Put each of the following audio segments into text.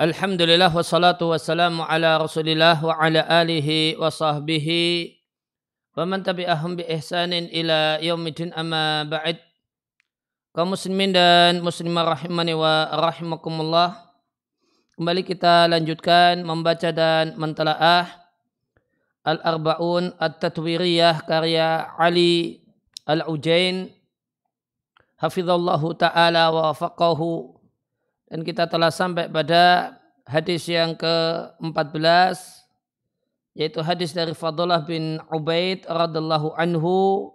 Alhamdulillah wassalatu wassalamu ala rasulillah wa ala alihi wa sahbihi wa man tabi'ahum bi ihsanin ila yaumidin amma ba'id kaum muslimin dan muslimah rahimani wa rahimakumullah kembali kita lanjutkan membaca dan mentalaah Al-Arba'un At-Tatwiriyah karya Ali Al-Ujain hafizallahu ta'ala wa faqahu dan kita telah sampai pada hadis yang ke-14 yaitu hadis dari Fadullah bin Ubaid radhiallahu anhu.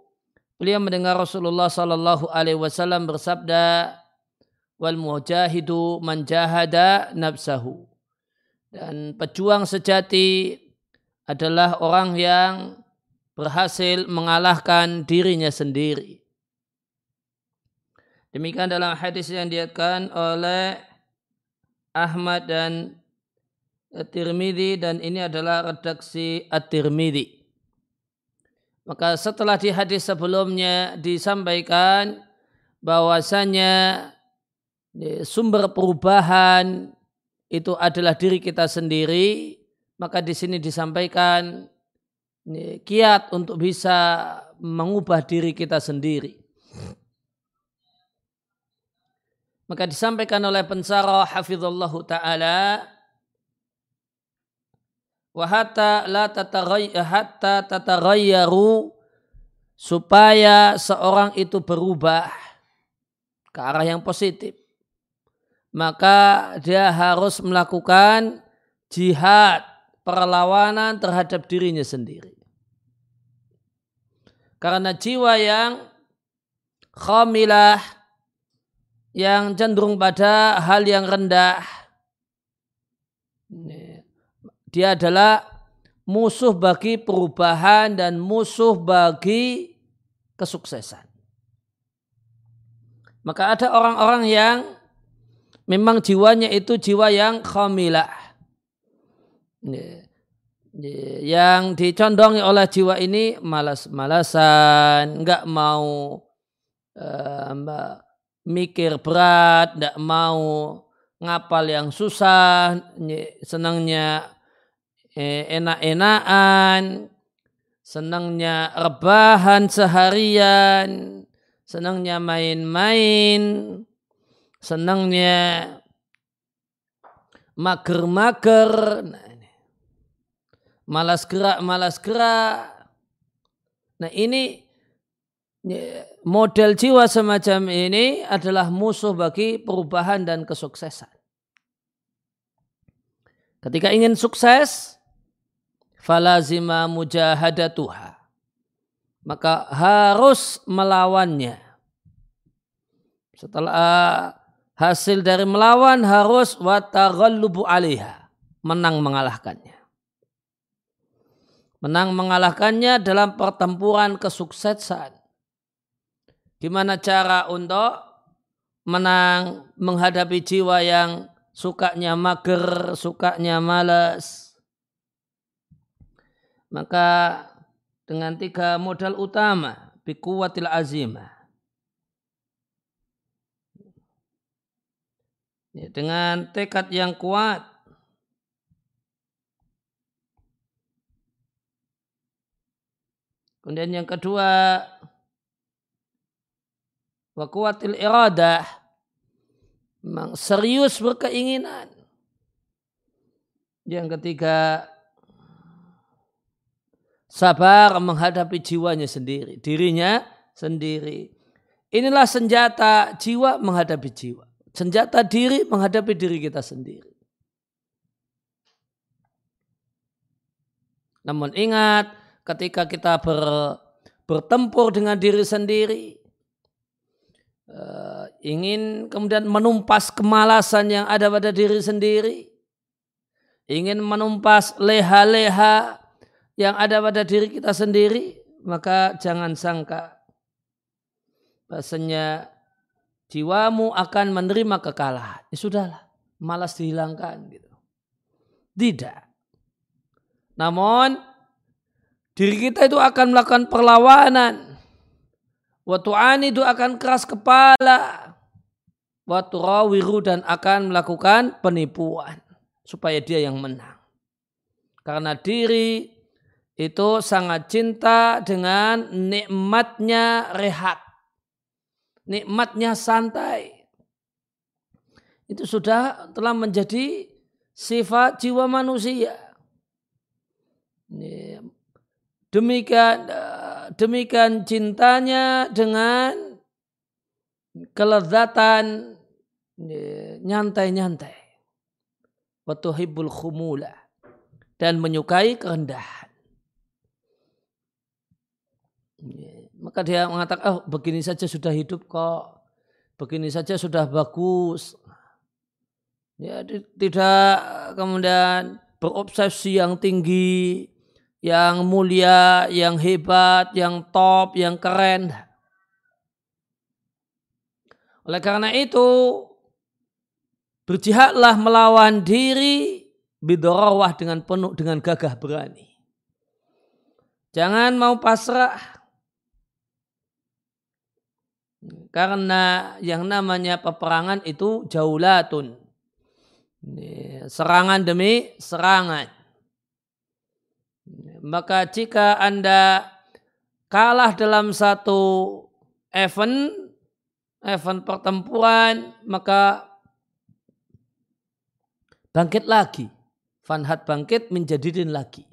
Beliau mendengar Rasulullah sallallahu alaihi wasallam bersabda wal mujahidu man jahada nafsahu. Dan pejuang sejati adalah orang yang berhasil mengalahkan dirinya sendiri. Demikian dalam hadis yang diatkan oleh Ahmad dan At-Tirmidzi dan ini adalah redaksi At-Tirmidzi. Maka setelah di hadis sebelumnya disampaikan bahwasanya sumber perubahan itu adalah diri kita sendiri, maka di sini disampaikan kiat untuk bisa mengubah diri kita sendiri. Maka disampaikan oleh pensara hafizallahu taala wa hatta la hatta tataghayyaru supaya seorang itu berubah ke arah yang positif. Maka dia harus melakukan jihad perlawanan terhadap dirinya sendiri. Karena jiwa yang khamilah yang cenderung pada hal yang rendah. Dia adalah musuh bagi perubahan dan musuh bagi kesuksesan. Maka ada orang-orang yang memang jiwanya itu jiwa yang khamilah. Yang dicondongi oleh jiwa ini malas-malasan, enggak mau uh, mikir berat, tidak mau ngapal yang susah, senangnya eh, enak-enakan, senangnya rebahan seharian, senangnya main-main, senangnya mager-mager, nah, malas gerak, malas gerak. Nah ini model jiwa semacam ini adalah musuh bagi perubahan dan kesuksesan. Ketika ingin sukses, falazima mujahadatuha. Maka harus melawannya. Setelah hasil dari melawan harus wataghallubu alaiha. Menang mengalahkannya. Menang mengalahkannya dalam pertempuran kesuksesan Gimana cara untuk menang menghadapi jiwa yang sukanya mager, sukanya malas. Maka dengan tiga modal utama, bikuwatil azimah. Ya, dengan tekad yang kuat, Kemudian yang kedua, wa kuatil iradah memang serius berkeinginan. Yang ketiga sabar menghadapi jiwanya sendiri dirinya sendiri. Inilah senjata jiwa menghadapi jiwa. Senjata diri menghadapi diri kita sendiri. Namun ingat ketika kita ber, bertempur dengan diri sendiri uh, ingin kemudian menumpas kemalasan yang ada pada diri sendiri, ingin menumpas leha-leha yang ada pada diri kita sendiri, maka jangan sangka bahasanya jiwamu akan menerima kekalahan. Ya sudahlah, malas dihilangkan gitu. Tidak. Namun diri kita itu akan melakukan perlawanan Watu'ani itu akan keras kepala. Waturawiru dan akan melakukan penipuan. supaya dia yang menang. Karena diri itu sangat cinta dengan nikmatnya rehat. Nikmatnya santai. Itu sudah telah menjadi sifat jiwa manusia. Demikian demikian cintanya dengan kelezatan nyantai-nyantai. Watuhibbul khumula. Dan menyukai kerendahan. Maka dia mengatakan, oh begini saja sudah hidup kok. Begini saja sudah bagus. Ya, tidak kemudian berobsesi yang tinggi, yang mulia, yang hebat, yang top, yang keren. Oleh karena itu, berjihadlah melawan diri bidorawah dengan penuh dengan gagah berani. Jangan mau pasrah. Karena yang namanya peperangan itu jaulatun. Serangan demi serangan. Maka jika Anda kalah dalam satu event, event pertempuran, maka bangkit lagi. Fanhat bangkit menjadiin lagi.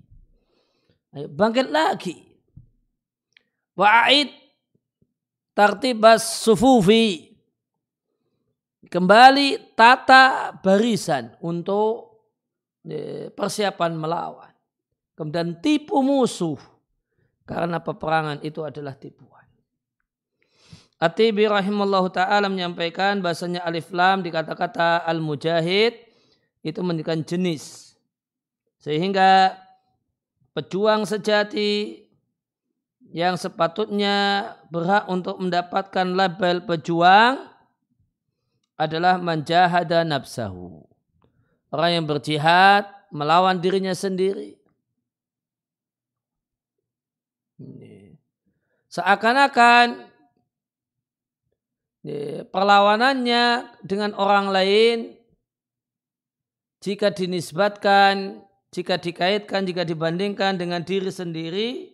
Ayo, bangkit lagi. Wa'id tartibas sufufi. Kembali tata barisan untuk eh, persiapan melawan. Kemudian tipu musuh. Karena peperangan itu adalah tipuan. Atibi rahimallahu ta'ala menyampaikan bahasanya alif lam di kata-kata al-mujahid itu menunjukkan jenis sehingga pejuang sejati yang sepatutnya berhak untuk mendapatkan label pejuang adalah manjahada nafsahu. Orang yang berjihad melawan dirinya sendiri. Seakan-akan perlawanannya dengan orang lain jika dinisbatkan jika dikaitkan, jika dibandingkan dengan diri sendiri,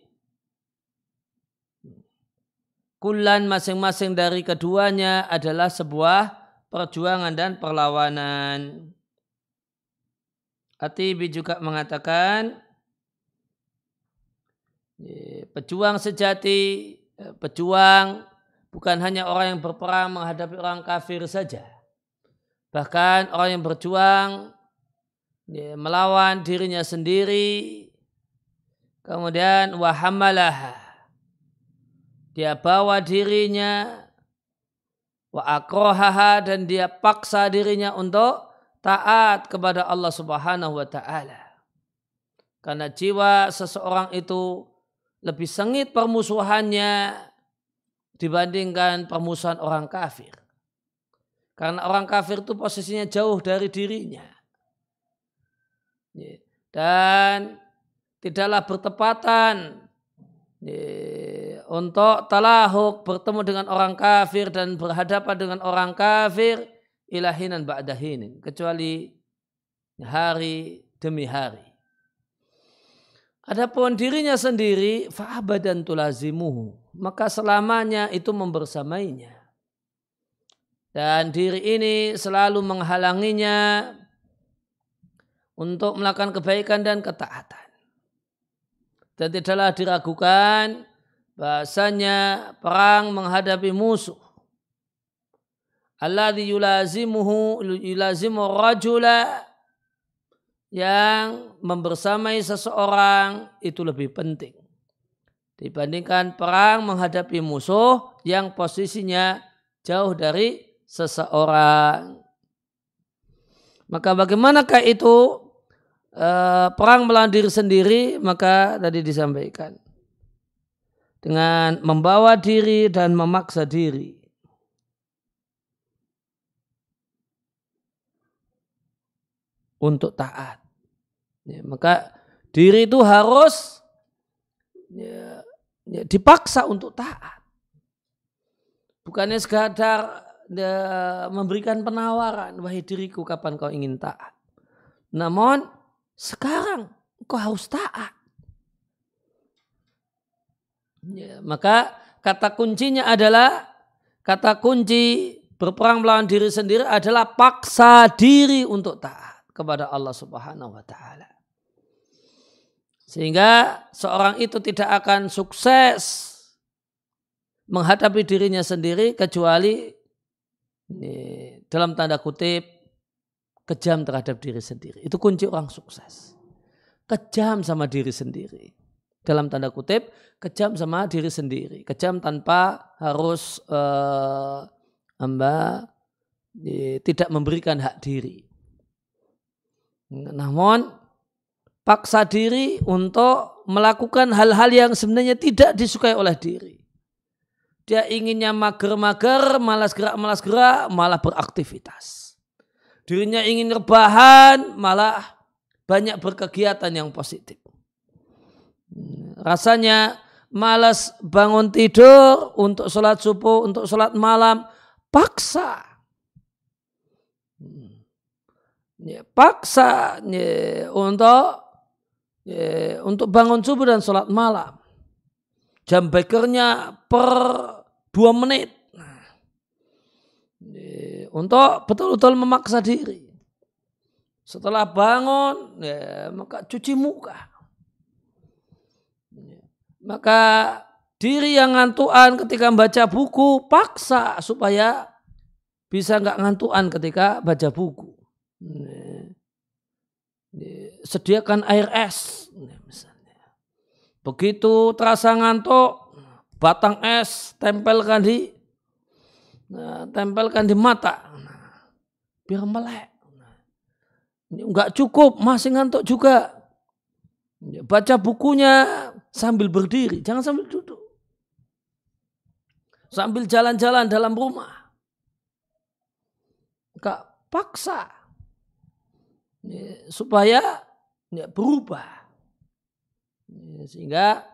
kulan masing-masing dari keduanya adalah sebuah perjuangan dan perlawanan. Atibi juga mengatakan, pejuang sejati, pejuang bukan hanya orang yang berperang menghadapi orang kafir saja. Bahkan orang yang berjuang melawan dirinya sendiri kemudian wahamalah dia bawa dirinya wa akrohaha dan dia paksa dirinya untuk taat kepada Allah Subhanahu wa taala. Karena jiwa seseorang itu lebih sengit permusuhannya dibandingkan permusuhan orang kafir. Karena orang kafir itu posisinya jauh dari dirinya. Dan tidaklah bertepatan untuk talahuk bertemu dengan orang kafir dan berhadapan dengan orang kafir ilahinan ba'dahinin kecuali hari demi hari. Adapun dirinya sendiri fa'abadan tulazimuhu maka selamanya itu membersamainya. Dan diri ini selalu menghalanginya untuk melakukan kebaikan dan ketaatan. Dan tidaklah diragukan bahasanya perang menghadapi musuh. Alladhi yulazimuhu yulazimu rajula yang membersamai seseorang itu lebih penting dibandingkan perang menghadapi musuh yang posisinya jauh dari seseorang. Maka bagaimanakah itu Eh, perang melawan diri sendiri maka tadi disampaikan dengan membawa diri dan memaksa diri. Untuk taat. Ya, maka diri itu harus ya, ya, dipaksa untuk taat. Bukannya sekadar ya, memberikan penawaran, wahai diriku kapan kau ingin taat Namun sekarang kau harus taat. Ya, maka kata kuncinya adalah kata kunci berperang melawan diri sendiri adalah paksa diri untuk taat kepada Allah Subhanahu wa taala. Sehingga seorang itu tidak akan sukses menghadapi dirinya sendiri kecuali ini, dalam tanda kutip kejam terhadap diri sendiri. Itu kunci orang sukses. Kejam sama diri sendiri dalam tanda kutip kejam sama diri sendiri kejam tanpa harus uh, amba tidak memberikan hak diri namun paksa diri untuk melakukan hal-hal yang sebenarnya tidak disukai oleh diri dia inginnya mager-mager malas gerak malas gerak malah beraktivitas dirinya ingin rebahan malah banyak berkegiatan yang positif Rasanya malas bangun tidur untuk sholat subuh, untuk sholat malam. Paksa. Ya, paksa ya, untuk ya, untuk bangun subuh dan sholat malam. Jam bekernya per dua menit. Ya, untuk betul-betul memaksa diri. Setelah bangun, ya, maka cuci muka. Maka diri yang ngantuan ketika membaca buku paksa supaya bisa nggak ngantuan ketika baca buku. Sediakan air es misalnya. Begitu terasa ngantuk, batang es tempelkan di nah, tempelkan di mata. Biar melek. Enggak cukup, masih ngantuk juga. Baca bukunya sambil berdiri, jangan sambil duduk. Sambil jalan-jalan dalam rumah. Enggak paksa. Supaya ya, berubah. Sehingga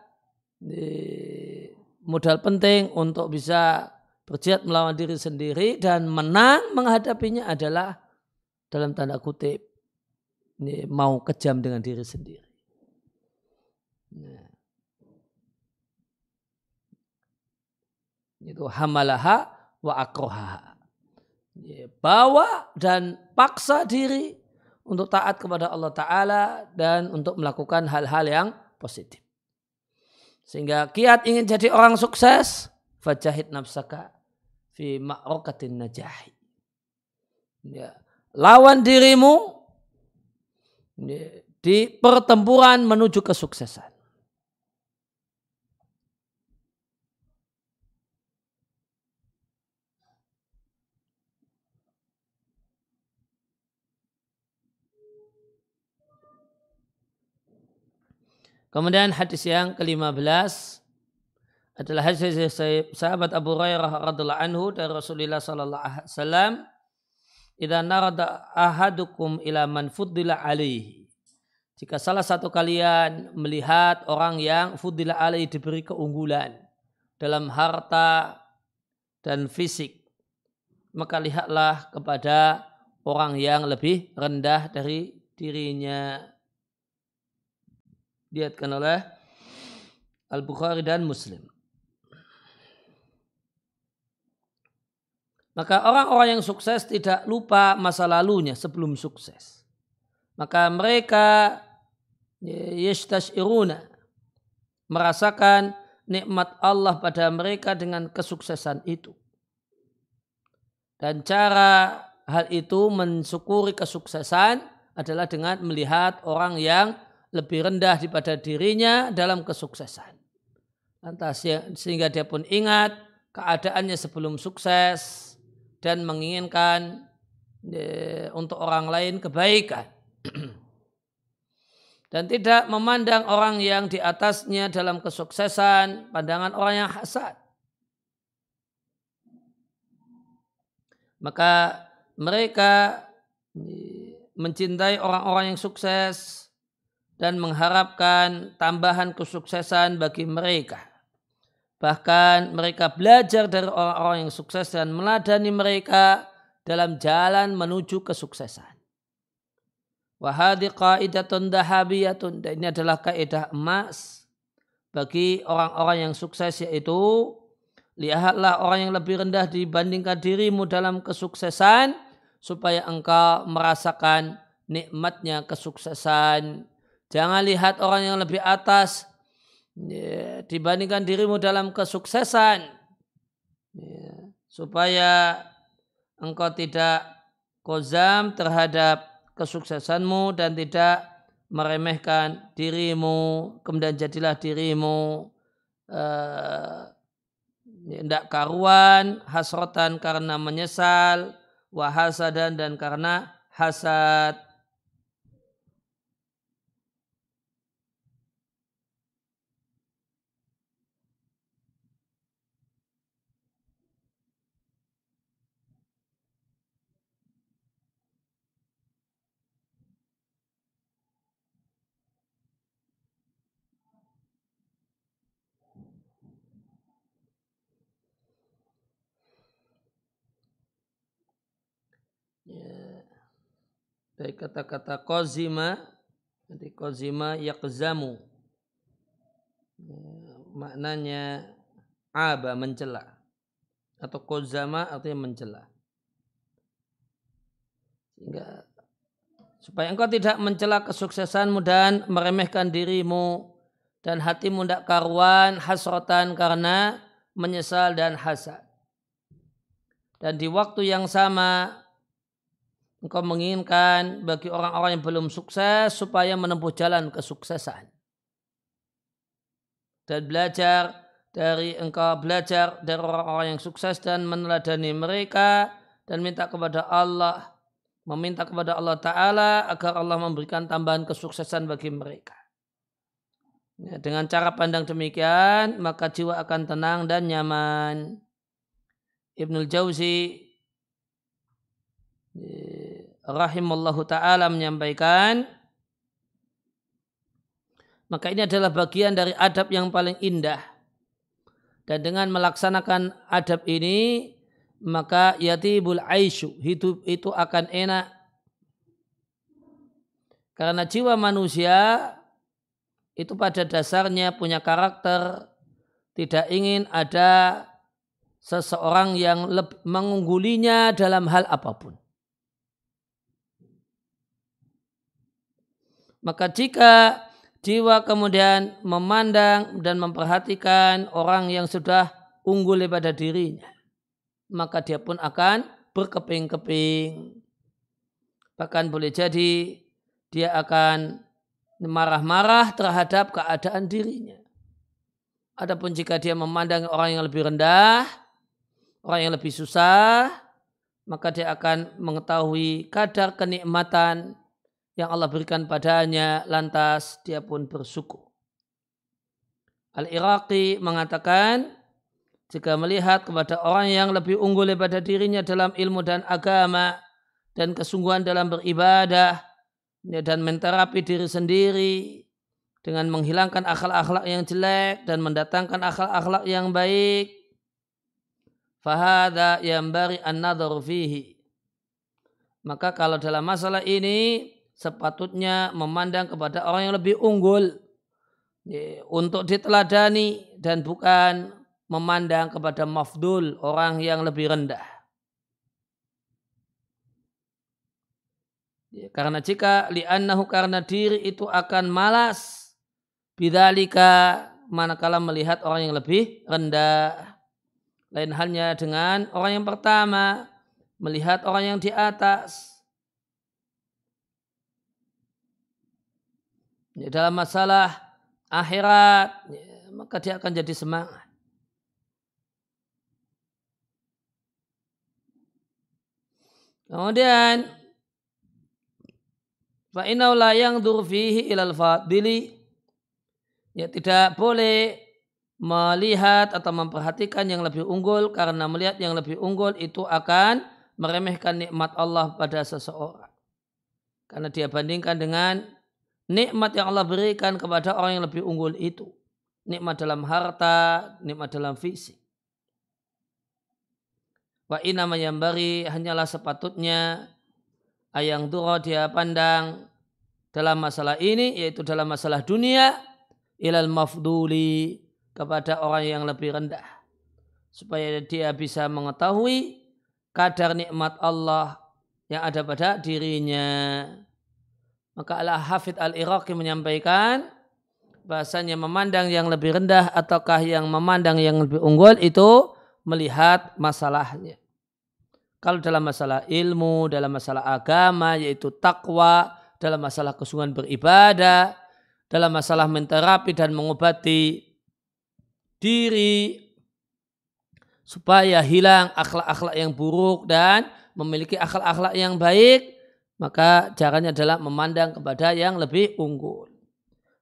modal penting untuk bisa berjihad melawan diri sendiri dan menang menghadapinya adalah dalam tanda kutip mau kejam dengan diri sendiri. itu hamalaha wa akroha. Bawa dan paksa diri untuk taat kepada Allah Ta'ala dan untuk melakukan hal-hal yang positif. Sehingga kiat ingin jadi orang sukses, fajahid nafsaka fi ma'rokatin najahi. Ya. Lawan dirimu di pertempuran menuju kesuksesan. Kemudian hadis yang ke-15 adalah hadis sahabat Abu Hurairah radhiallahu anhu dari Rasulullah sallallahu alaihi wasallam idza narada ahadukum ila man fuddila alaihi. Jika salah satu kalian melihat orang yang fuddila alaihi diberi keunggulan dalam harta dan fisik maka lihatlah kepada orang yang lebih rendah dari dirinya diatkan oleh Al-Bukhari dan Muslim. Maka orang-orang yang sukses tidak lupa masa lalunya sebelum sukses. Maka mereka yastashiruna merasakan nikmat Allah pada mereka dengan kesuksesan itu. Dan cara hal itu mensyukuri kesuksesan adalah dengan melihat orang yang lebih rendah daripada dirinya dalam kesuksesan. Lantas ya, sehingga dia pun ingat keadaannya sebelum sukses dan menginginkan ya, untuk orang lain kebaikan. dan tidak memandang orang yang di atasnya dalam kesuksesan, pandangan orang yang hasad. Maka mereka mencintai orang-orang yang sukses, dan mengharapkan tambahan kesuksesan bagi mereka. Bahkan mereka belajar dari orang-orang yang sukses dan meladani mereka dalam jalan menuju kesuksesan. Wahadi qaidatun dahabiyatun. Ini adalah kaidah emas bagi orang-orang yang sukses yaitu lihatlah orang yang lebih rendah dibandingkan dirimu dalam kesuksesan supaya engkau merasakan nikmatnya kesuksesan. Jangan lihat orang yang lebih atas ya, dibandingkan dirimu dalam kesuksesan. Ya, supaya engkau tidak kozam terhadap kesuksesanmu dan tidak meremehkan dirimu kemudian jadilah dirimu tidak uh, karuan hasrotan karena menyesal wahasadan dan karena hasad dari kata-kata kozima nanti kozima yakzamu. Ya, maknanya aba mencela. Atau kozama artinya mencela. Sehingga supaya engkau tidak mencela kesuksesanmu dan meremehkan dirimu dan hatimu tidak karuan hasrotan karena menyesal dan hasad. Dan di waktu yang sama engkau menginginkan bagi orang-orang yang belum sukses supaya menempuh jalan kesuksesan. Dan belajar dari engkau belajar dari orang-orang yang sukses dan meneladani mereka dan minta kepada Allah meminta kepada Allah Ta'ala agar Allah memberikan tambahan kesuksesan bagi mereka. Ya, dengan cara pandang demikian, maka jiwa akan tenang dan nyaman. Ibnul Jauzi rahimallahu taala menyampaikan maka ini adalah bagian dari adab yang paling indah dan dengan melaksanakan adab ini maka yatibul aisyu hidup itu akan enak karena jiwa manusia itu pada dasarnya punya karakter tidak ingin ada seseorang yang mengunggulinya dalam hal apa pun. Maka jika jiwa kemudian memandang dan memperhatikan orang yang sudah unggul pada dirinya, maka dia pun akan berkeping-keping. Bahkan boleh jadi dia akan marah-marah terhadap keadaan dirinya. Adapun jika dia memandang orang yang lebih rendah, orang yang lebih susah, maka dia akan mengetahui kadar kenikmatan yang Allah berikan padanya lantas dia pun bersyukur. Al-Iraqi mengatakan jika melihat kepada orang yang lebih unggul daripada dirinya dalam ilmu dan agama dan kesungguhan dalam beribadah dan menterapi diri sendiri dengan menghilangkan akhlak-akhlak yang jelek dan mendatangkan akhlak-akhlak yang baik fahada yang bari an fihi maka kalau dalam masalah ini sepatutnya memandang kepada orang yang lebih unggul untuk diteladani dan bukan memandang kepada mafdul orang yang lebih rendah. Karena jika li'annahu karena diri itu akan malas bidalika manakala melihat orang yang lebih rendah. Lain halnya dengan orang yang pertama melihat orang yang di atas ya, dalam masalah akhirat ya, maka dia akan jadi semangat. Kemudian fa'inau la yang durfihi ilal fadili ya tidak boleh melihat atau memperhatikan yang lebih unggul karena melihat yang lebih unggul itu akan meremehkan nikmat Allah pada seseorang. Karena dia bandingkan dengan nikmat yang Allah berikan kepada orang yang lebih unggul itu. Nikmat dalam harta, nikmat dalam fisik. Wa inama yang bari hanyalah sepatutnya ayang duro dia pandang dalam masalah ini yaitu dalam masalah dunia ilal mafduli kepada orang yang lebih rendah supaya dia bisa mengetahui kadar nikmat Allah yang ada pada dirinya. Maka Allah Hafidh Al-Iraqi menyampaikan bahasanya memandang yang lebih rendah ataukah yang memandang yang lebih unggul itu melihat masalahnya. Kalau dalam masalah ilmu, dalam masalah agama yaitu takwa, dalam masalah kesungguhan beribadah, dalam masalah menterapi dan mengobati diri supaya hilang akhlak-akhlak yang buruk dan memiliki akhlak-akhlak yang baik, maka caranya adalah memandang kepada yang lebih unggul.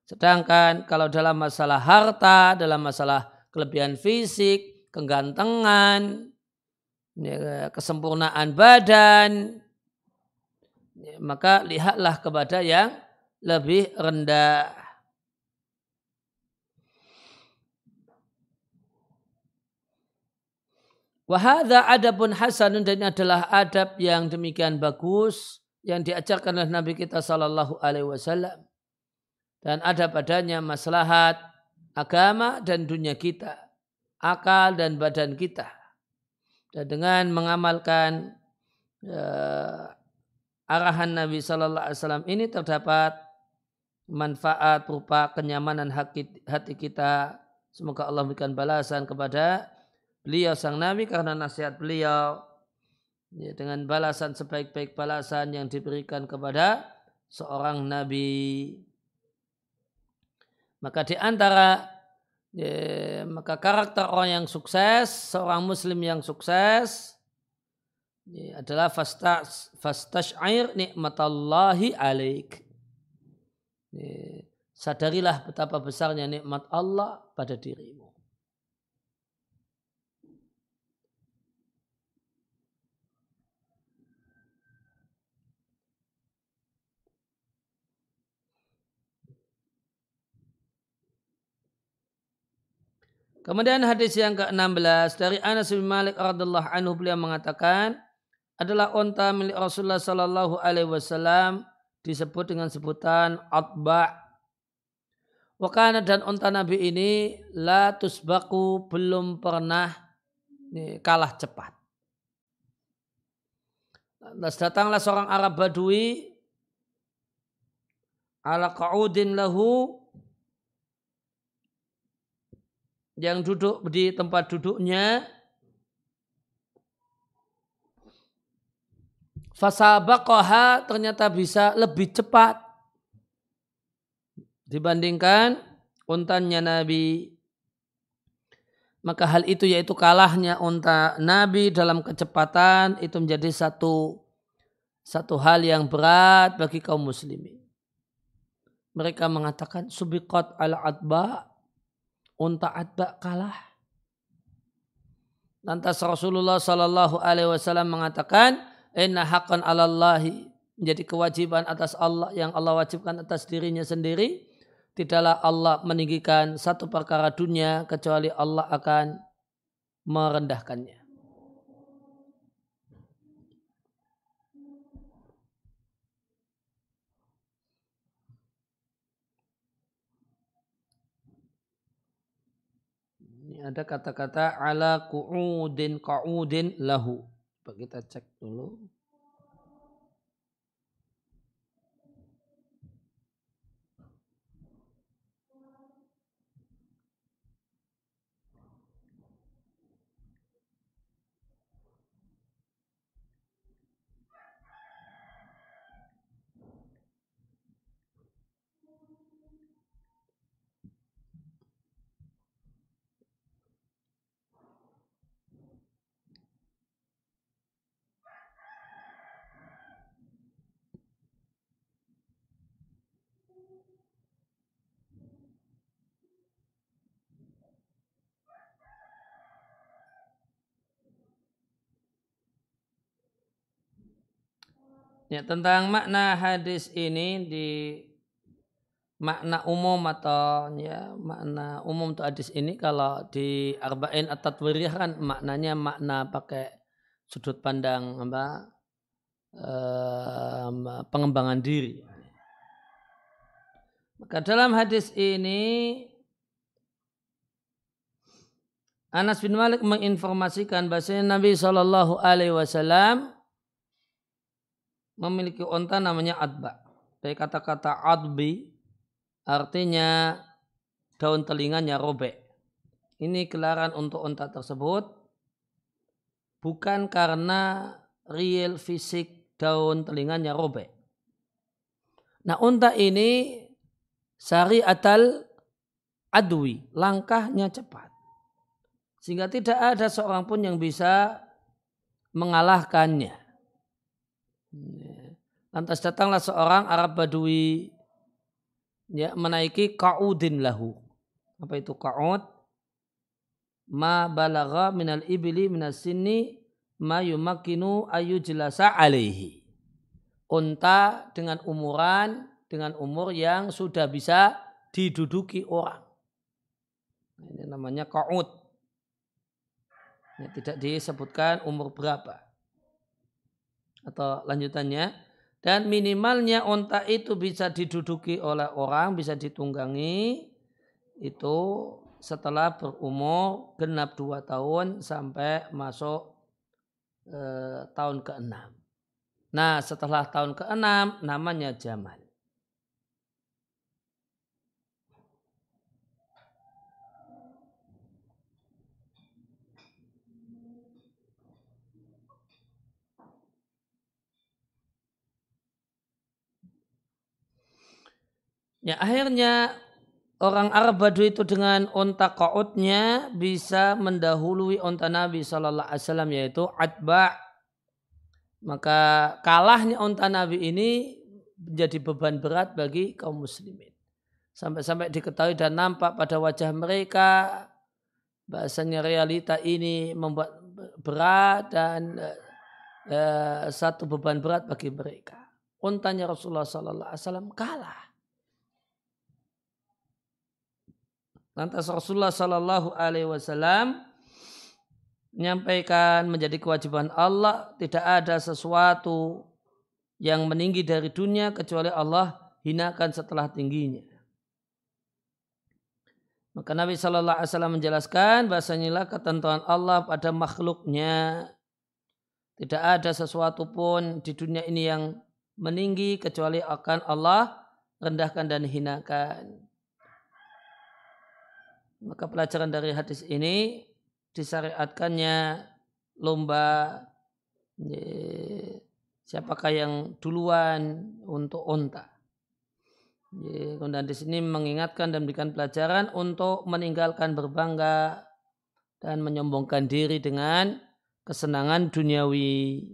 Sedangkan kalau dalam masalah harta, dalam masalah kelebihan fisik, kegantengan, ya, kesempurnaan badan, ya, maka lihatlah kepada yang lebih rendah. Wahada adabun hasanun dan ini adalah adab yang demikian bagus yang diajarkan oleh Nabi kita Sallallahu Alaihi Wasallam dan ada padanya maslahat agama dan dunia kita, akal dan badan kita. Dan dengan mengamalkan uh, arahan Nabi Sallallahu Alaihi Wasallam ini terdapat manfaat berupa kenyamanan hati kita. Semoga Allah memberikan balasan kepada beliau sang nabi karena nasihat beliau ya, dengan balasan sebaik-baik balasan yang diberikan kepada seorang nabi. Maka di antara ya, maka karakter orang yang sukses, seorang muslim yang sukses ya, adalah fastash'ir nikmatallahi alaik. Ya, sadarilah betapa besarnya nikmat Allah pada dirimu. Kemudian hadis yang ke-16 dari Anas bin Malik radhiallahu anhu beliau mengatakan adalah onta milik Rasulullah sallallahu alaihi wasallam disebut dengan sebutan atba. Wakana dan onta Nabi ini la tusbaku belum pernah kalah cepat. Lantas datanglah seorang Arab Badui ala qaudin lahu yang duduk di tempat duduknya fasabaqaha ternyata bisa lebih cepat dibandingkan untannya Nabi. Maka hal itu yaitu kalahnya unta Nabi dalam kecepatan itu menjadi satu satu hal yang berat bagi kaum muslimin. Mereka mengatakan subiqat al-adba unta adba kalah. Lantas Rasulullah Sallallahu Alaihi Wasallam mengatakan, Inna haqqan alallahi menjadi kewajiban atas Allah yang Allah wajibkan atas dirinya sendiri. Tidaklah Allah meninggikan satu perkara dunia kecuali Allah akan merendahkannya. Ada kata-kata ala ku'udin ka'udin lahu. Coba kita cek dulu. Ya, tentang makna hadis ini di makna umum atau ya makna umum untuk hadis ini kalau di arba'in atau tatwiriyah kan maknanya makna pakai sudut pandang apa eh, pengembangan diri. Maka dalam hadis ini Anas bin Malik menginformasikan bahasanya Nabi Shallallahu Alaihi Wasallam memiliki onta namanya adba. Dari kata-kata adbi artinya daun telinganya robek. Ini gelaran untuk onta tersebut bukan karena real fisik daun telinganya robek. Nah unta ini syariatal adwi, langkahnya cepat. Sehingga tidak ada seorang pun yang bisa mengalahkannya. Lantas datanglah seorang Arab Badui ya, menaiki ka'udin lahu. Apa itu ka'ud? Ma balagha minal ibili minas sini ma yumakinu ayu jelasa alaihi. Unta dengan umuran, dengan umur yang sudah bisa diduduki orang. Ini namanya ka'ud. Ya, tidak disebutkan umur berapa. Atau lanjutannya. Dan minimalnya onta itu bisa diduduki oleh orang, bisa ditunggangi. Itu setelah berumur genap dua tahun sampai masuk eh, tahun ke-6. Nah setelah tahun ke-6 namanya jamal. Ya akhirnya orang Arab Badui itu dengan onta kautnya bisa mendahului onta Nabi Shallallahu Alaihi Wasallam yaitu atba. Maka kalahnya onta Nabi ini menjadi beban berat bagi kaum muslimin. Sampai-sampai diketahui dan nampak pada wajah mereka bahasanya realita ini membuat berat dan uh, satu beban berat bagi mereka. Untanya Rasulullah Sallallahu Alaihi Wasallam kalah. Lantas Rasulullah Sallallahu Alaihi Wasallam menyampaikan menjadi kewajiban Allah tidak ada sesuatu yang meninggi dari dunia kecuali Allah hinakan setelah tingginya. Maka Nabi Shallallahu Alaihi Wasallam menjelaskan bahasanya ketentuan Allah pada makhluknya tidak ada sesuatu pun di dunia ini yang meninggi kecuali akan Allah rendahkan dan hinakan. Maka pelajaran dari hadis ini disyariatkannya lomba siapakah yang duluan untuk onta. Kemudian di sini mengingatkan dan memberikan pelajaran untuk meninggalkan berbangga dan menyombongkan diri dengan kesenangan duniawi.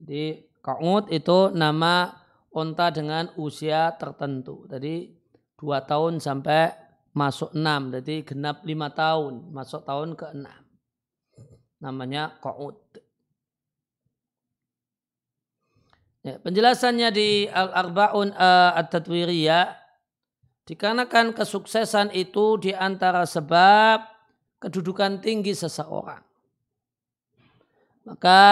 Jadi kaud itu nama onta dengan usia tertentu. Jadi dua tahun sampai masuk enam. Jadi genap lima tahun, masuk tahun ke enam. Namanya ko'ud. Ya, penjelasannya di Al-Arba'un uh, At-Tatwiriyah dikarenakan kesuksesan itu di antara sebab kedudukan tinggi seseorang. Maka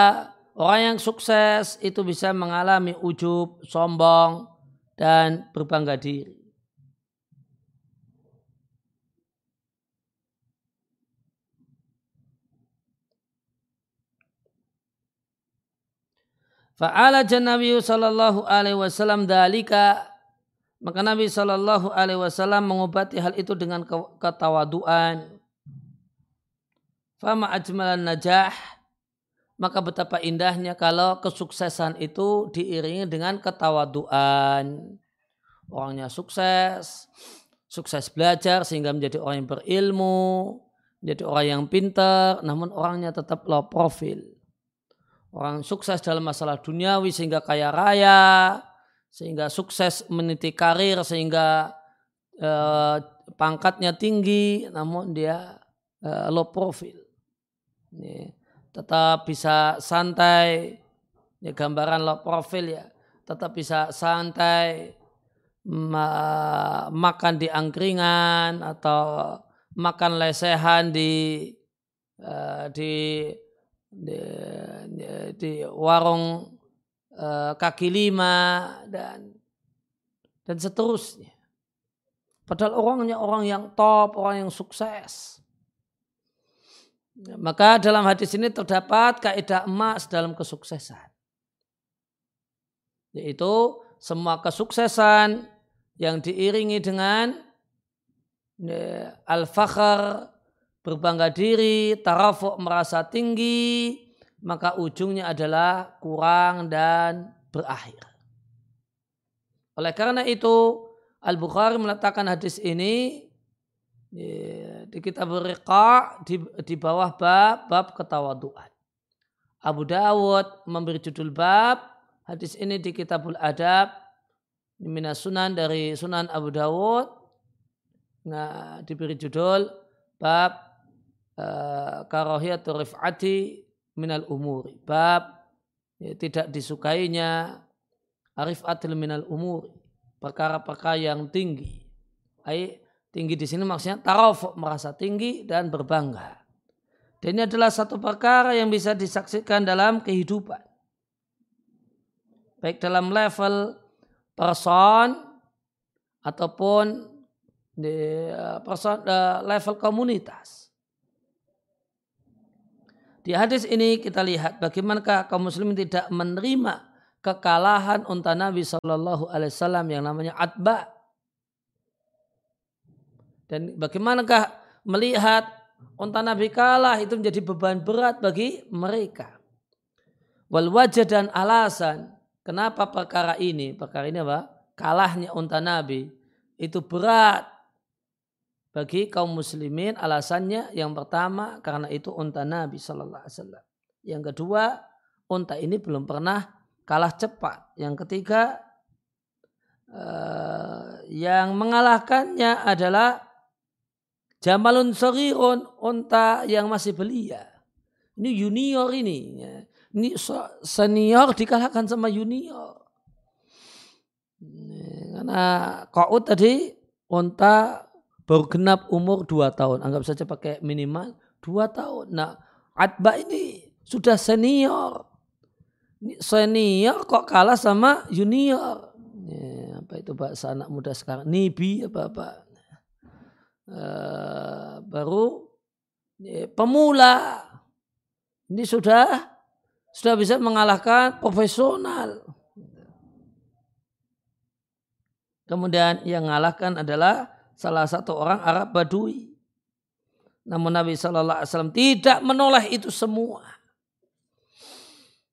Orang yang sukses itu bisa mengalami ujub, sombong, dan berbangga diri. Fa'ala Nabi sallallahu alaihi wasallam dalika maka Nabi sallallahu alaihi wasallam mengobati hal itu dengan ketawaduan. Fama ajmalan najah maka betapa indahnya kalau kesuksesan itu diiringi dengan ketawaduan. Orangnya sukses, sukses belajar sehingga menjadi orang yang berilmu, menjadi orang yang pintar, namun orangnya tetap low profil. Orang sukses dalam masalah duniawi sehingga kaya raya, sehingga sukses meniti karir, sehingga eh, pangkatnya tinggi, namun dia eh, low profil. Ini tetap bisa santai ya gambaran low profil ya tetap bisa santai ma makan di angkringan atau makan lesehan di uh, di, di di warung eh, kaki lima dan dan seterusnya. Padahal orangnya orang yang top, orang yang sukses. Maka dalam hadis ini terdapat kaidah emas dalam kesuksesan. Yaitu semua kesuksesan yang diiringi dengan ya, al-fakhr, berbangga diri, tarafuk merasa tinggi, maka ujungnya adalah kurang dan berakhir. Oleh karena itu, Al-Bukhari meletakkan hadis ini ya, di kitab Riqa di, di bawah bab bab ketawaduan. Abu Dawud memberi judul bab hadis ini di kitabul adab minas sunan dari sunan Abu Dawud nah, diberi judul bab uh, karahiyatul rif'ati minal umuri bab ya, tidak disukainya arifatil minal umuri perkara-perkara yang tinggi. Ay, tinggi di sini maksudnya taraf merasa tinggi dan berbangga. Dan ini adalah satu perkara yang bisa disaksikan dalam kehidupan. Baik dalam level person ataupun di eh, person, eh, level komunitas. Di hadis ini kita lihat bagaimanakah kaum muslimin tidak menerima kekalahan unta Nabi Shallallahu Alaihi Wasallam yang namanya Atba. Dan bagaimanakah melihat unta Nabi kalah itu menjadi beban berat bagi mereka. Wal wajah dan alasan kenapa perkara ini, perkara ini apa? Kalahnya unta Nabi itu berat bagi kaum muslimin alasannya yang pertama karena itu unta Nabi Shallallahu Alaihi Wasallam. Yang kedua unta ini belum pernah kalah cepat. Yang ketiga uh, yang mengalahkannya adalah Jamalun Sorirun, unta yang masih belia. Ini junior ini. Ya. Ini senior dikalahkan sama junior. Karena kau tadi unta baru genap umur 2 tahun. Anggap saja pakai minimal 2 tahun. Nah, Atba ini sudah senior senior kok kalah sama junior. Ya, apa itu bahasa anak muda sekarang? Nibi apa apa? Uh, baru ya, pemula ini sudah sudah bisa mengalahkan profesional. Kemudian yang mengalahkan adalah salah satu orang Arab Badui. Namun Nabi Shallallahu Alaihi Wasallam tidak menoleh itu semua.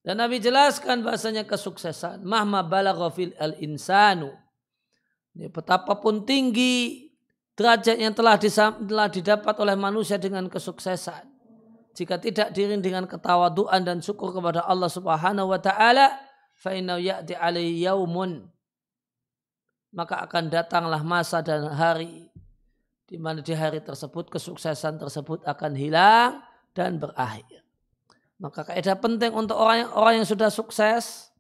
Dan Nabi jelaskan bahasanya kesuksesan. Mahma balaghafil al-insanu. Ini betapapun tinggi derajat yang telah, telah didapat oleh manusia dengan kesuksesan. Jika tidak diring dengan ketawaduan dan syukur kepada Allah subhanahu wa ta'ala. Ya'di alaihi yaumun. Maka akan datanglah masa dan hari. Di mana di hari tersebut kesuksesan tersebut akan hilang dan berakhir. Maka kaidah penting untuk orang yang, orang yang sudah sukses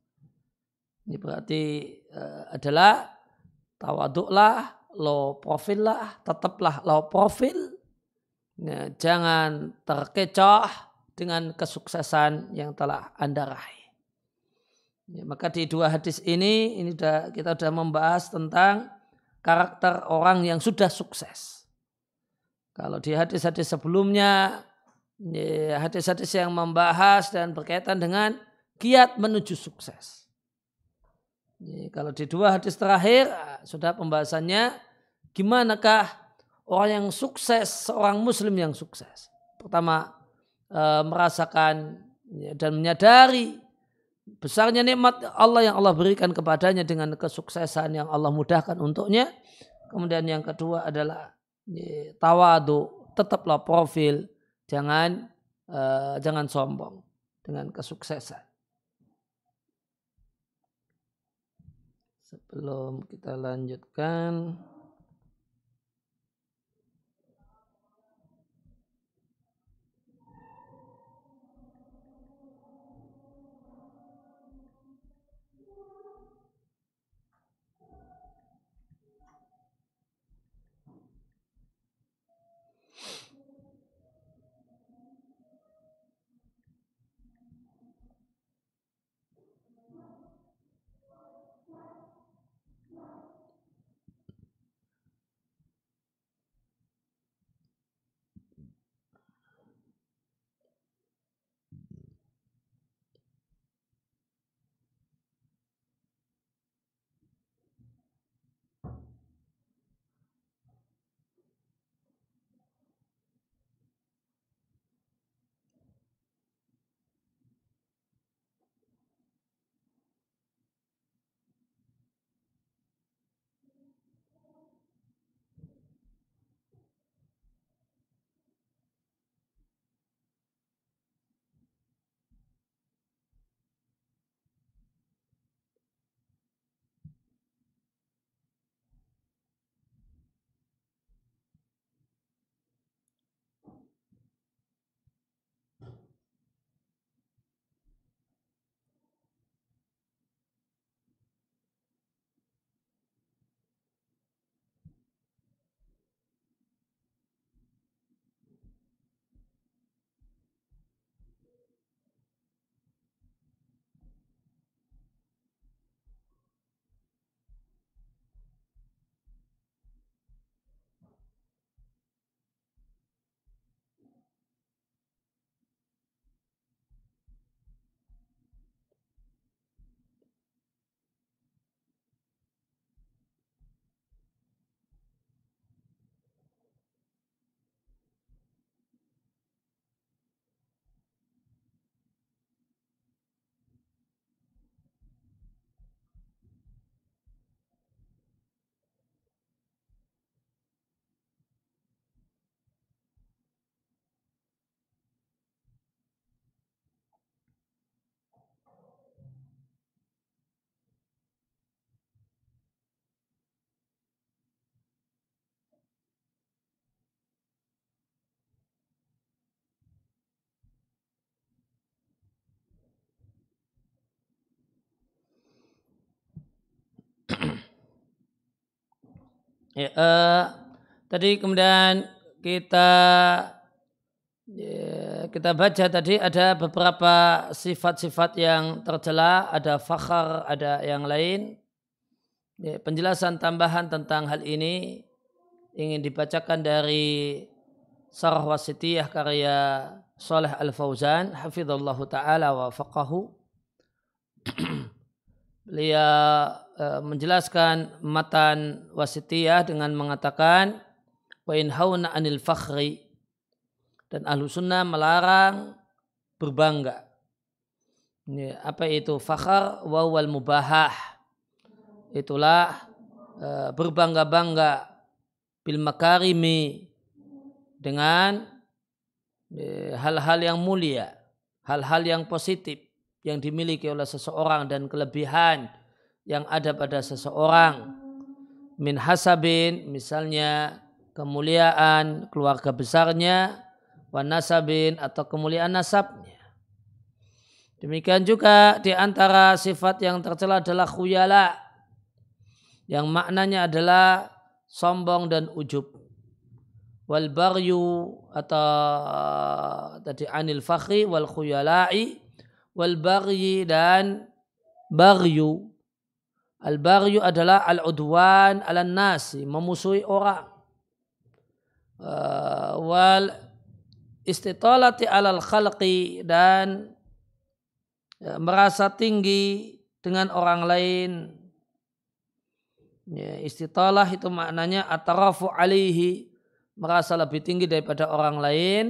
ini berarti uh, adalah tawaduklah, low profil lah, tetaplah low profil. Ya, jangan terkecoh dengan kesuksesan yang telah Anda raih. Ya, maka di dua hadis ini ini sudah, kita sudah membahas tentang karakter orang yang sudah sukses. Kalau di hadis-hadis sebelumnya hadis-hadis yang membahas dan berkaitan dengan kiat menuju sukses. Kalau di dua hadis terakhir ah, sudah pembahasannya gimanakah orang yang sukses, seorang muslim yang sukses. Pertama eh, merasakan ya, dan menyadari besarnya nikmat Allah yang Allah berikan kepadanya dengan kesuksesan yang Allah mudahkan untuknya. Kemudian yang kedua adalah ya, tawadu, tetaplah profil jangan uh, jangan sombong dengan kesuksesan. Sebelum kita lanjutkan Ya, uh, tadi kemudian kita ya, kita baca tadi ada beberapa sifat-sifat yang tercela, ada fakhar, ada yang lain. Ya, penjelasan tambahan tentang hal ini ingin dibacakan dari Sarah Wasitiyah karya Saleh Al-Fauzan hafizallahu taala wa faqahu beliau menjelaskan matan wasitiyah dengan mengatakan wa in hauna anil fakhri dan ahlu sunnah melarang berbangga. Ini, apa itu fakhar wawal mubahah? Itulah e, berbangga-bangga bil makarimi dengan e, hal-hal yang mulia, hal-hal yang positif yang dimiliki oleh seseorang dan kelebihan yang ada pada seseorang. Min hasabin misalnya kemuliaan keluarga besarnya wan nasabin atau kemuliaan nasabnya. Demikian juga di antara sifat yang tercela adalah khuyala yang maknanya adalah sombong dan ujub. Wal baryu atau tadi anil fakhri wal khuyala'i wal bagyi dan bagyu. Al bagyu adalah al udwan ala nasi, memusuhi orang. Uh, wal istitalati alal khalqi dan ya, merasa tinggi dengan orang lain. Ya, istitalah itu maknanya atarafu alihi merasa lebih tinggi daripada orang lain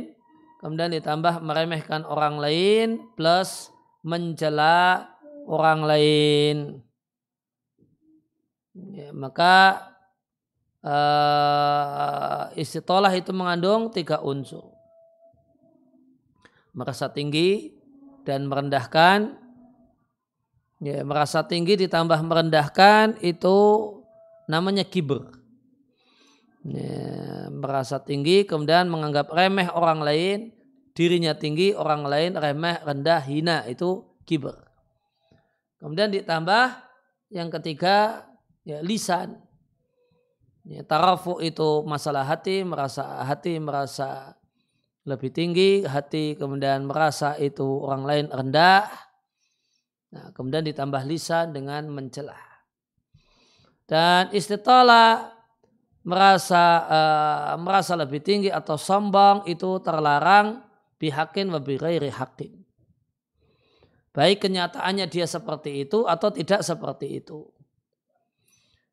kemudian ditambah meremehkan orang lain plus mencela orang lain. Ya, maka uh, istitolah itu mengandung tiga unsur. Merasa tinggi dan merendahkan. Ya, merasa tinggi ditambah merendahkan itu namanya kiber. Ya, merasa tinggi kemudian menganggap remeh orang lain dirinya tinggi, orang lain remeh, rendah, hina. Itu kiber. Kemudian ditambah yang ketiga ya, lisan. Ya, tarafu itu masalah hati, merasa hati merasa lebih tinggi, hati kemudian merasa itu orang lain rendah. Nah, kemudian ditambah lisan dengan mencela. Dan istitola merasa uh, merasa lebih tinggi atau sombong itu terlarang bihakin wa bighairi hakin. Baik kenyataannya dia seperti itu atau tidak seperti itu.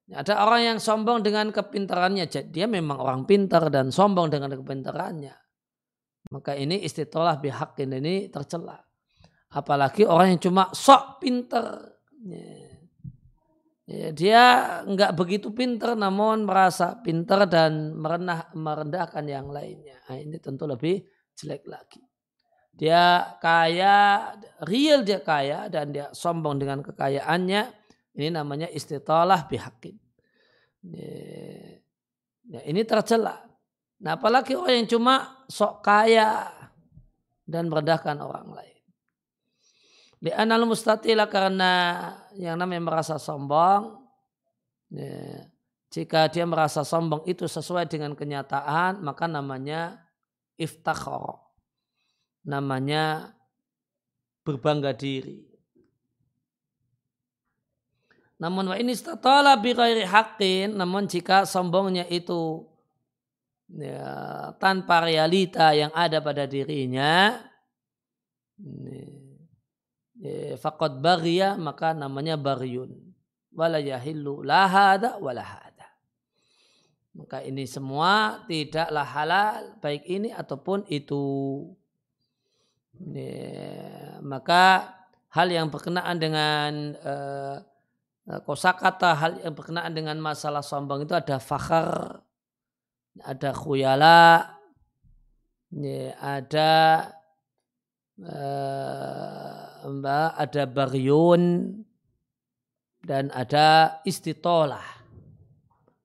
Ada orang yang sombong dengan kepintarannya. Dia memang orang pintar dan sombong dengan kepintarannya. Maka ini istitolah bihakin ini tercela. Apalagi orang yang cuma sok pintar. Dia nggak begitu pintar namun merasa pintar dan merendah, merendahkan yang lainnya. Nah, ini tentu lebih jelek lagi. Dia kaya, real dia kaya dan dia sombong dengan kekayaannya. Ini namanya istitalah bihakin. Ya, ini tercela. Nah apalagi orang yang cuma sok kaya dan merendahkan orang lain. Di anal mustatila karena yang namanya merasa sombong. Ya, jika dia merasa sombong itu sesuai dengan kenyataan maka namanya iftakhor. Namanya berbangga diri. Namun wa ini statala bi ghairi haqqin, namun jika sombongnya itu ya, tanpa realita yang ada pada dirinya, ya, faqad baghiya maka namanya baryun. Wala yahillu la hada wala maka ini semua tidaklah halal baik ini ataupun itu. Ya, maka hal yang berkenaan dengan uh, kosakata hal yang berkenaan dengan masalah sombong itu ada fakhar, ada khuyala, ya, ada uh, ada baryun dan ada istitolah.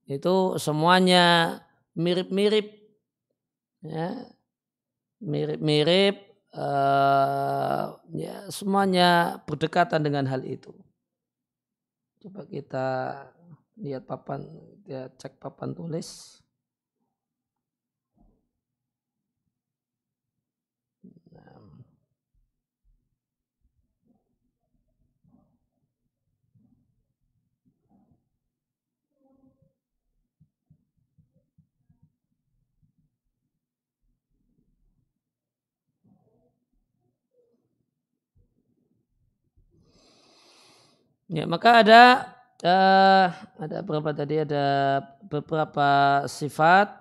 Itu semuanya mirip-mirip ya mirip-mirip uh, ya semuanya berdekatan dengan hal itu coba kita lihat papan dia cek papan tulis Ya, maka ada uh, ada berapa tadi ada beberapa sifat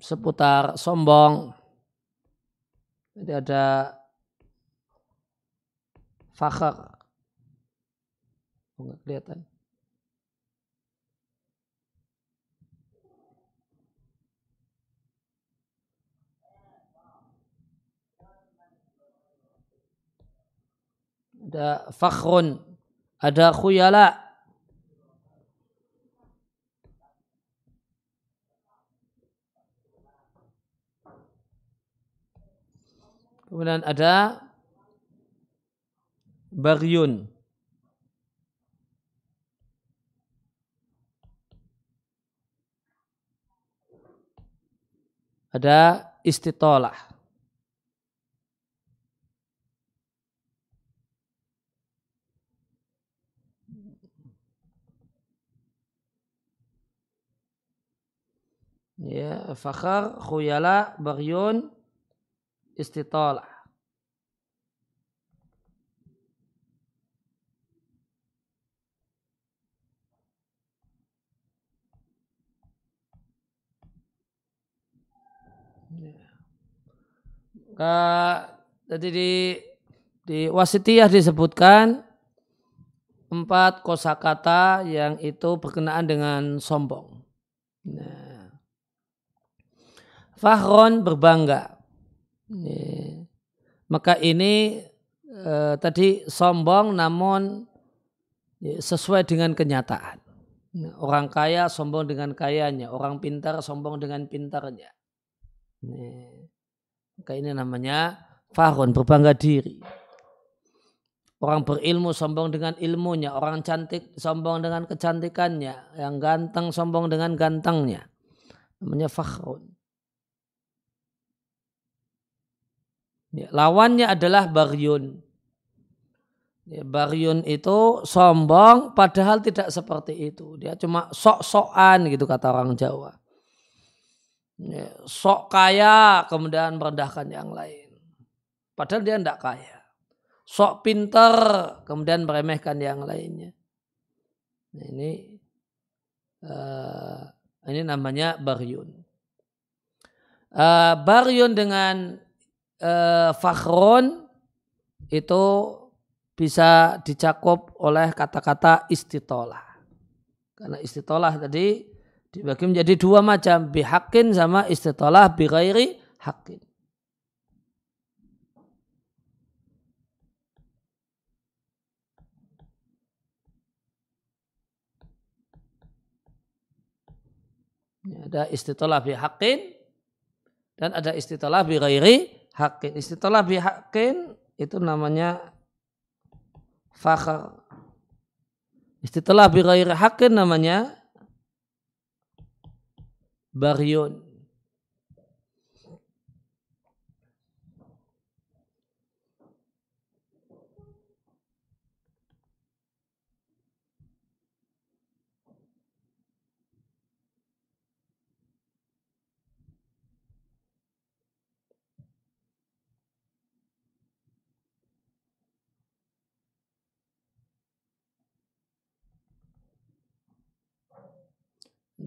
seputar sombong. Jadi ada fakhar. Oh, enggak kelihatan. Ada fakhrun, ada khuyala. Kemudian ada baryun. Ada istitolah. Ya fakhar khuyala baryun istitalah ya. Jadi di di wasitiyah disebutkan empat kosakata yang itu berkenaan dengan sombong. Nah, Fahron berbangga. Ini. Maka ini eh, tadi sombong namun ya, sesuai dengan kenyataan. Orang kaya sombong dengan kayanya, orang pintar sombong dengan pintarnya. Ini. Maka ini namanya fahron berbangga diri. Orang berilmu sombong dengan ilmunya, orang cantik sombong dengan kecantikannya, yang ganteng sombong dengan gantengnya. Namanya fakhrun. Ya, lawannya adalah baryun. Ya, baryun itu sombong padahal tidak seperti itu. Dia cuma sok-sokan gitu kata orang Jawa. Ya, sok kaya kemudian merendahkan yang lain. Padahal dia tidak kaya. Sok pinter kemudian meremehkan yang lainnya. Nah, ini uh, ini namanya baryun. Uh, baryun dengan eh, fakhron itu bisa dicakup oleh kata-kata istitolah. Karena istitolah tadi dibagi menjadi dua macam, bihakin sama istitolah bighairi hakin. Ada istitolah bihakin dan ada istitolah bighairi hakin. Istilah bihakin itu namanya fakhar. Istilah bighairi hakin namanya baryun.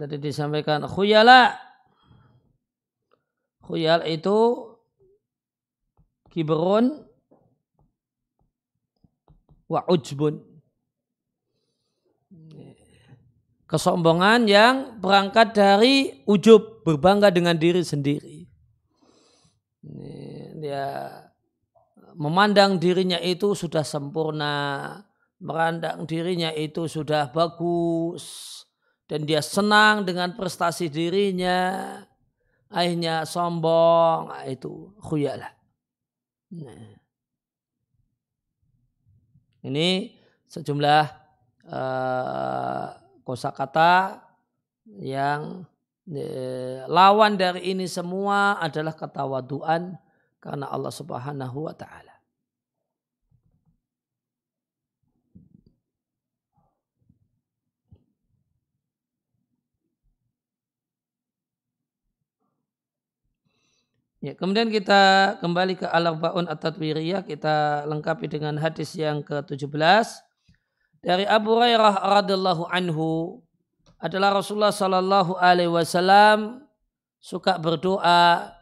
Tadi disampaikan khuyala. Khuyal itu kiberun wa ujbun. Kesombongan yang berangkat dari ujub, berbangga dengan diri sendiri. Dia memandang dirinya itu sudah sempurna, merandang dirinya itu sudah bagus, dan dia senang dengan prestasi dirinya akhirnya sombong ah, itu khuyala nah. ini sejumlah uh, kosakata yang uh, lawan dari ini semua adalah ketawaduan karena Allah Subhanahu wa taala. Ya, kemudian kita kembali ke Al-Arba'un At-Tatwiriyah, kita lengkapi dengan hadis yang ke-17 dari Abu Hurairah radhiyallahu anhu adalah Rasulullah sallallahu alaihi wasallam suka berdoa,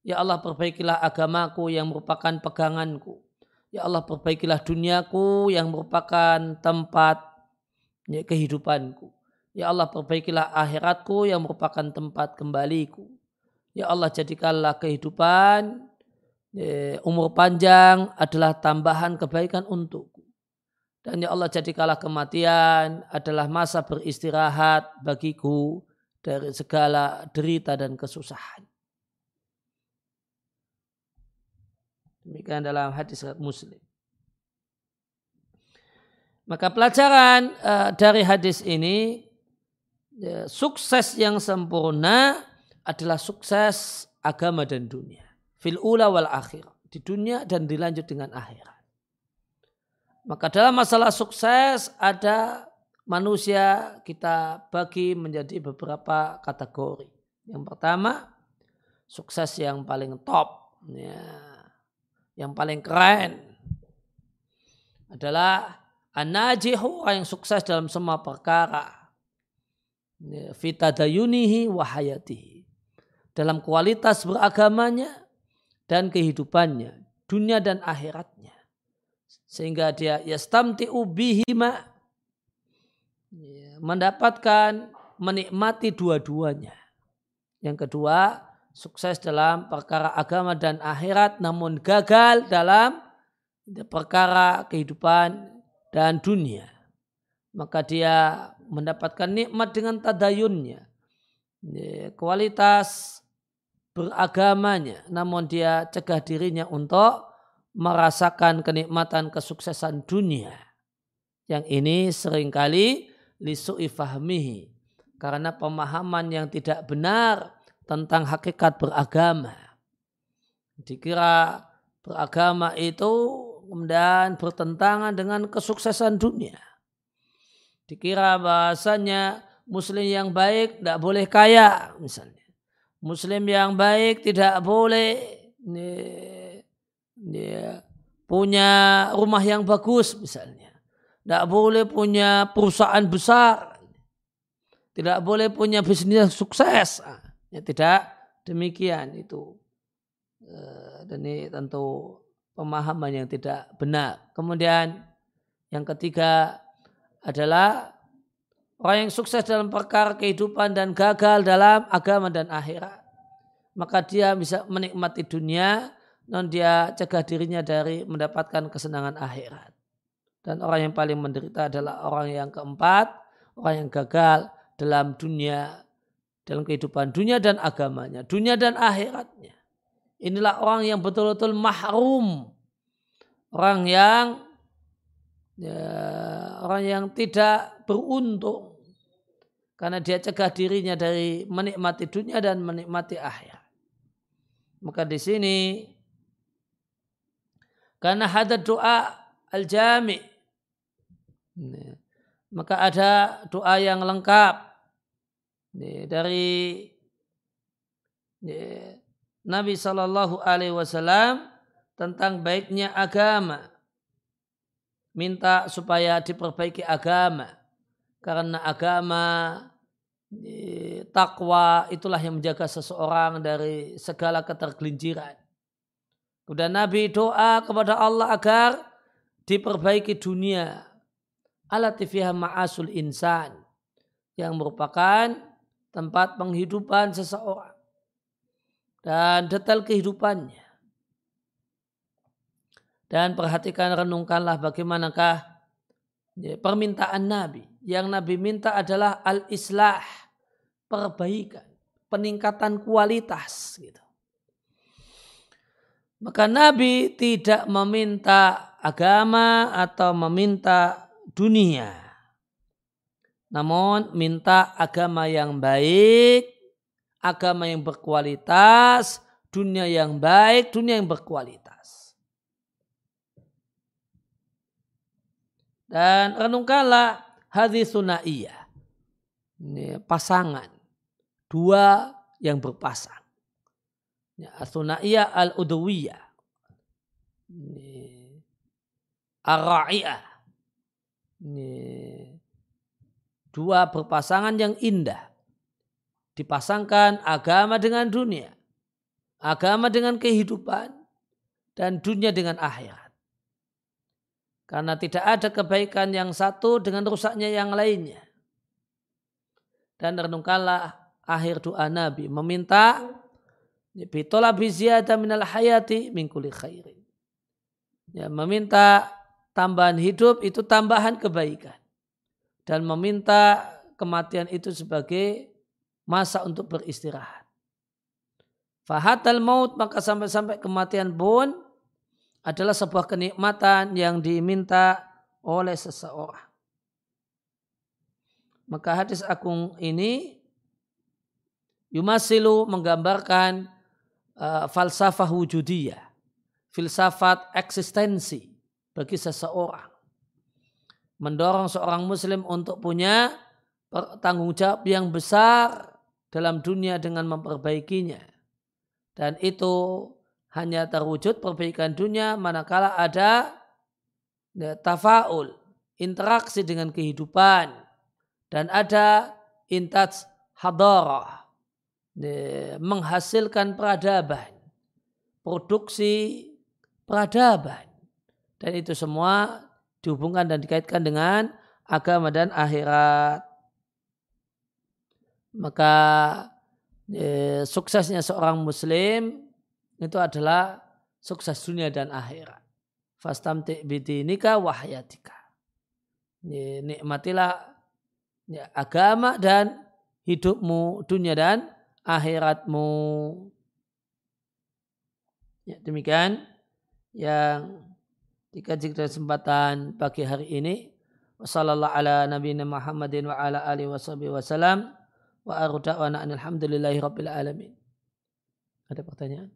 ya Allah perbaikilah agamaku yang merupakan peganganku. Ya Allah perbaikilah duniaku yang merupakan tempat ya, kehidupanku. Ya Allah perbaikilah akhiratku yang merupakan tempat kembaliku. Ya Allah jadikanlah kehidupan ya, umur panjang adalah tambahan kebaikan untukku. Dan ya Allah jadikanlah kematian adalah masa beristirahat bagiku dari segala derita dan kesusahan. Demikian dalam hadis muslim. Maka pelajaran uh, dari hadis ini ya, sukses yang sempurna adalah sukses agama dan dunia. Fil ula wal akhir. Di dunia dan dilanjut dengan akhirat. Maka dalam masalah sukses ada manusia kita bagi menjadi beberapa kategori. Yang pertama, sukses yang paling top. Ya, yang paling keren adalah anajihu orang yang sukses dalam semua perkara. Ya, fitadayunihi wahayatihi dalam kualitas beragamanya dan kehidupannya, dunia dan akhiratnya. Sehingga dia yastamti'u bihima ya, mendapatkan menikmati dua-duanya. Yang kedua, sukses dalam perkara agama dan akhirat namun gagal dalam perkara kehidupan dan dunia. Maka dia mendapatkan nikmat dengan tadayunnya. Ya, kualitas beragamanya, namun dia cegah dirinya untuk merasakan kenikmatan kesuksesan dunia. Yang ini sering kali lisu'i fahmihi. Karena pemahaman yang tidak benar tentang hakikat beragama. Dikira beragama itu kemudian bertentangan dengan kesuksesan dunia. Dikira bahasanya muslim yang baik tidak boleh kaya misalnya. Muslim yang baik tidak boleh ya, punya rumah yang bagus misalnya. Tidak boleh punya perusahaan besar. Tidak boleh punya bisnis sukses. Ya, tidak demikian itu. Eh, dan ini tentu pemahaman yang tidak benar. Kemudian yang ketiga adalah Orang yang sukses dalam perkara kehidupan dan gagal dalam agama dan akhirat. Maka dia bisa menikmati dunia, non dia cegah dirinya dari mendapatkan kesenangan akhirat. Dan orang yang paling menderita adalah orang yang keempat, orang yang gagal dalam dunia, dalam kehidupan dunia dan agamanya, dunia dan akhiratnya. Inilah orang yang betul-betul mahrum. Orang yang ya, orang yang tidak beruntung karena dia cegah dirinya dari menikmati dunia dan menikmati akhirat. Maka di sini karena ada doa al-jami. Maka ada doa yang lengkap. Dari Nabi Shallallahu Alaihi Wasallam tentang baiknya agama. Minta supaya diperbaiki agama. Karena agama takwa itulah yang menjaga seseorang dari segala ketergelinciran. Kemudian Nabi doa kepada Allah agar diperbaiki dunia. Alatifiyah ma'asul insan. Yang merupakan tempat penghidupan seseorang. Dan detail kehidupannya. Dan perhatikan renungkanlah bagaimanakah permintaan Nabi. Yang Nabi minta adalah al-islah perbaikan, peningkatan kualitas gitu. Maka Nabi tidak meminta agama atau meminta dunia. namun minta agama yang baik, agama yang berkualitas, dunia yang baik, dunia yang berkualitas. Dan renungkanlah hadis sunaiyah. Ini pasangan. Dua yang berpasang. Ya, al-udawiyah. Ar-ra'iyah. Dua berpasangan yang indah. Dipasangkan agama dengan dunia. Agama dengan kehidupan. Dan dunia dengan akhirat. Karena tidak ada kebaikan yang satu dengan rusaknya yang lainnya. Dan renungkanlah akhir doa Nabi. Meminta Bitola biziyada minal hayati min kulli khairin. Ya, meminta tambahan hidup itu tambahan kebaikan. Dan meminta kematian itu sebagai masa untuk beristirahat. Fahatal maut maka sampai-sampai kematian pun adalah sebuah kenikmatan yang diminta oleh seseorang. Maka hadis agung ini Yumasilu menggambarkan uh, falsafah wujudiyah, filsafat eksistensi bagi seseorang. Mendorong seorang muslim untuk punya tanggung jawab yang besar dalam dunia dengan memperbaikinya. Dan itu hanya terwujud perbaikan dunia manakala ada ya, tafaul, interaksi dengan kehidupan. Dan ada intaj hadarah, menghasilkan peradaban, produksi peradaban. Dan itu semua dihubungkan dan dikaitkan dengan agama dan akhirat. Maka eh, suksesnya seorang muslim itu adalah sukses dunia dan akhirat. Fastamti bidinika wahyatika. Nikmatilah agama dan hidupmu dunia dan akhiratmu. Ya, demikian yang dikaji kesempatan pagi hari ini. Wassalamualaikum ala nabiyina Muhammadin wa ala alihi wa rabbil alamin. Ada pertanyaan?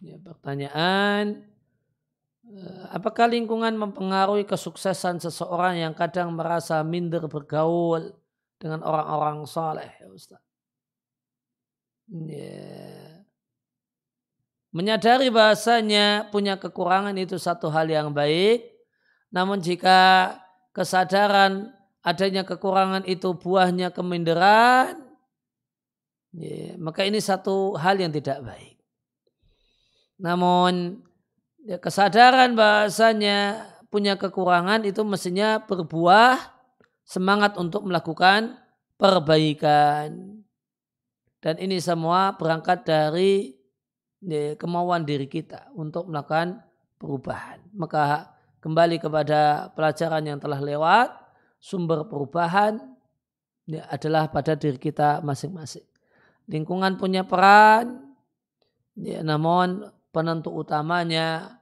Ya, pertanyaan apakah lingkungan mempengaruhi kesuksesan seseorang yang kadang merasa minder bergaul dengan orang-orang soleh, ya? Ya. Menyadari bahasanya punya kekurangan itu satu hal yang baik, namun jika kesadaran adanya kekurangan itu buahnya keminderan, ya, maka ini satu hal yang tidak baik. Namun ya, kesadaran bahasanya punya kekurangan itu mestinya berbuah semangat untuk melakukan perbaikan. Dan ini semua berangkat dari ya, kemauan diri kita untuk melakukan perubahan. Maka kembali kepada pelajaran yang telah lewat, sumber perubahan ya, adalah pada diri kita masing-masing. Lingkungan punya peran, ya, namun penentu utamanya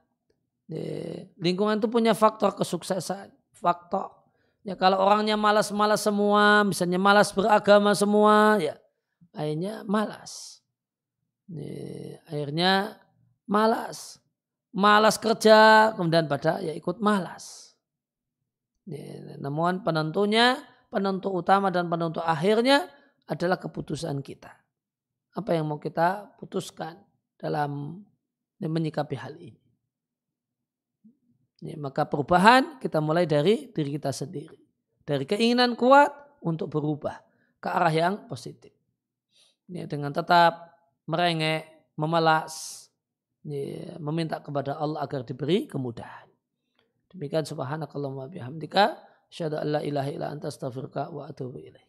lingkungan itu punya faktor kesuksesan faktor ya kalau orangnya malas-malas semua misalnya malas beragama semua ya akhirnya malas. Ya, akhirnya malas. Malas kerja kemudian pada ya ikut malas. Namun penentunya penentu utama dan penentu akhirnya adalah keputusan kita. Apa yang mau kita putuskan dalam menyikapi hal ini. Ya, maka perubahan kita mulai dari diri kita sendiri. Dari keinginan kuat untuk berubah ke arah yang positif. Ya, dengan tetap merengek, memelas, ya, meminta kepada Allah agar diberi kemudahan. Demikian subhanakallahumma bihamdika. Asyhadu an la ilaha illa anta astaghfiruka wa atubu ilaih.